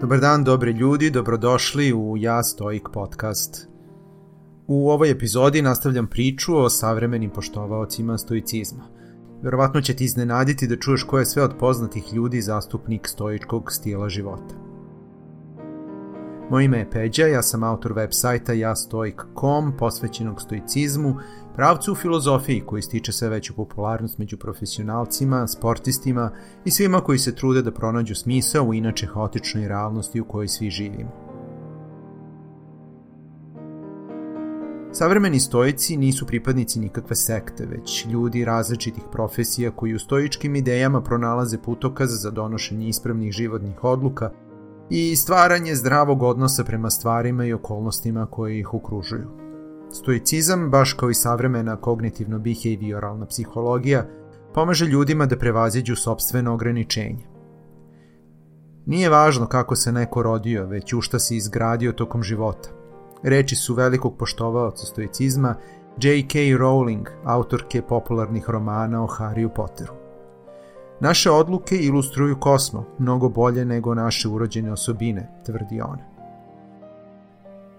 Dobar dan, dobri ljudi, dobrodošli u Ja Stoik podcast. U ovoj epizodi nastavljam priču o savremenim poštovaocima stoicizma. Verovatno će ti iznenaditi da čuješ ko je sve od poznatih ljudi zastupnik stoičkog stila života. Moje ime je Peđa, ja sam autor web sajta jastoik.com posvećenog stoicizmu, pravcu u filozofiji koji stiče sve veću popularnost među profesionalcima, sportistima i svima koji se trude da pronađu smisao u inače haotičnoj realnosti u kojoj svi živimo. Savremeni stoici nisu pripadnici nikakve sekte, već ljudi različitih profesija koji u stoičkim idejama pronalaze putokaz za donošenje ispravnih životnih odluka i stvaranje zdravog odnosa prema stvarima i okolnostima koje ih okružuju. Stoicizam, baš kao i savremena kognitivno-behavioralna psihologija, pomaže ljudima da prevaziđu sobstveno ograničenje. Nije važno kako se neko rodio, već u šta se izgradio tokom života. Reči su velikog poštovaoca stoicizma J.K. Rowling, autorke popularnih romana o Harryu Potteru. Naše odluke ilustruju kosmo, mnogo bolje nego naše urođene osobine, tvrdi ona.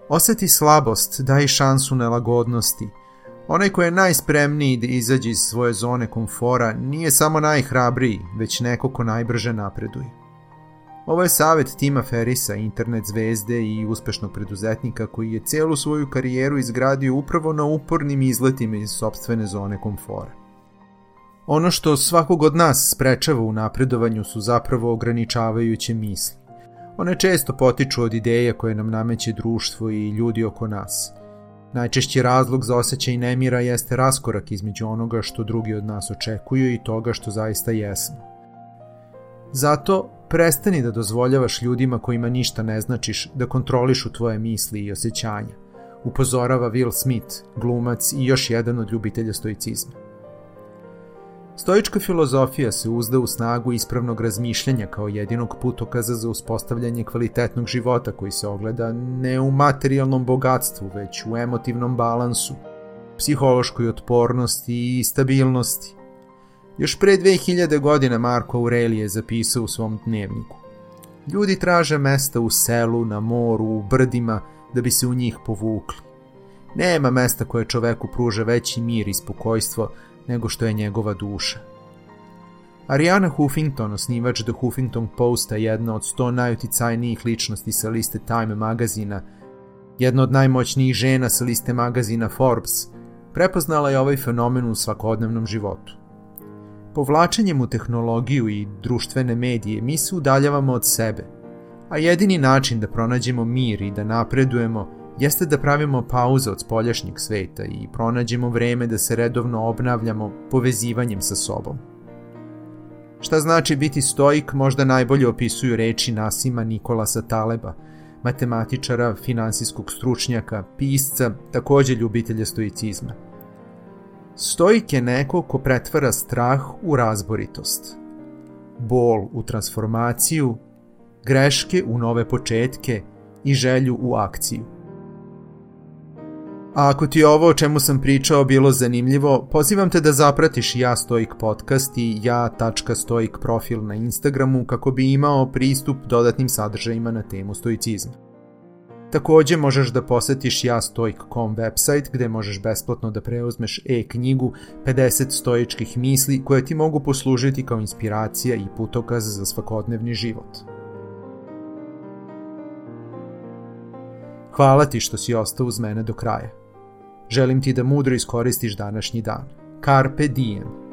Oseti slabost, daj šansu nelagodnosti. Onaj ko je najspremniji da izađe iz svoje zone komfora nije samo najhrabriji, već neko ko najbrže napreduje. Ovo je savet Tima Ferisa, internet zvezde i uspešnog preduzetnika koji je celu svoju karijeru izgradio upravo na upornim izletima iz sobstvene zone komfora. Ono što svakog od nas sprečava u napredovanju su zapravo ograničavajuće misli. One često potiču od ideje koje nam nameće društvo i ljudi oko nas. Najčešći razlog za osjećaj nemira jeste raskorak između onoga što drugi od nas očekuju i toga što zaista jesmo. Zato prestani da dozvoljavaš ljudima kojima ništa ne značiš da kontrolišu tvoje misli i osjećanja, upozorava Will Smith, glumac i još jedan od ljubitelja stoicizma. Stoička filozofija se uzda u snagu ispravnog razmišljanja kao jedinog putokaza za uspostavljanje kvalitetnog života koji se ogleda ne u materijalnom bogatstvu, već u emotivnom balansu, psihološkoj otpornosti i stabilnosti. Još pre 2000 godina Marko Aurelije zapisao u svom dnevniku. Ljudi traže mesta u selu, na moru, u brdima, da bi se u njih povukli. Nema mesta koje čoveku pruža veći mir i spokojstvo nego što je njegova duša. Ariana Huffington, osnivač The Huffington Posta, jedna od 100 najuticajnijih ličnosti sa liste Time magazina, jedna od najmoćnijih žena sa liste magazina Forbes, prepoznala je ovaj fenomen u svakodnevnom životu. Povlačenjem u tehnologiju i društvene medije mi se udaljavamo od sebe, a jedini način da pronađemo mir i da napredujemo jeste da pravimo pauze od spoljašnjeg sveta i pronađemo vreme da se redovno obnavljamo povezivanjem sa sobom. Šta znači biti stoik možda najbolje opisuju reči Nasima Nikolasa Taleba, matematičara, finansijskog stručnjaka, pisca, takođe ljubitelja stoicizma. Stoik je neko ko pretvara strah u razboritost, bol u transformaciju, greške u nove početke i želju u akciju. A ako ti ovo o čemu sam pričao bilo zanimljivo, pozivam te da zapratiš Ja Stoik podcast i ja.stoik profil na Instagramu kako bi imao pristup dodatnim sadržajima na temu stoicizma. Takođe možeš da posetiš jastoik.com website gde možeš besplatno da preuzmeš e-knjigu 50 stoičkih misli koje ti mogu poslužiti kao inspiracija i putokaz za svakodnevni život. Hvala ti što si ostao uz mene do kraja. Želim ti da mudro iskoristiš današnji dan. Carpe diem.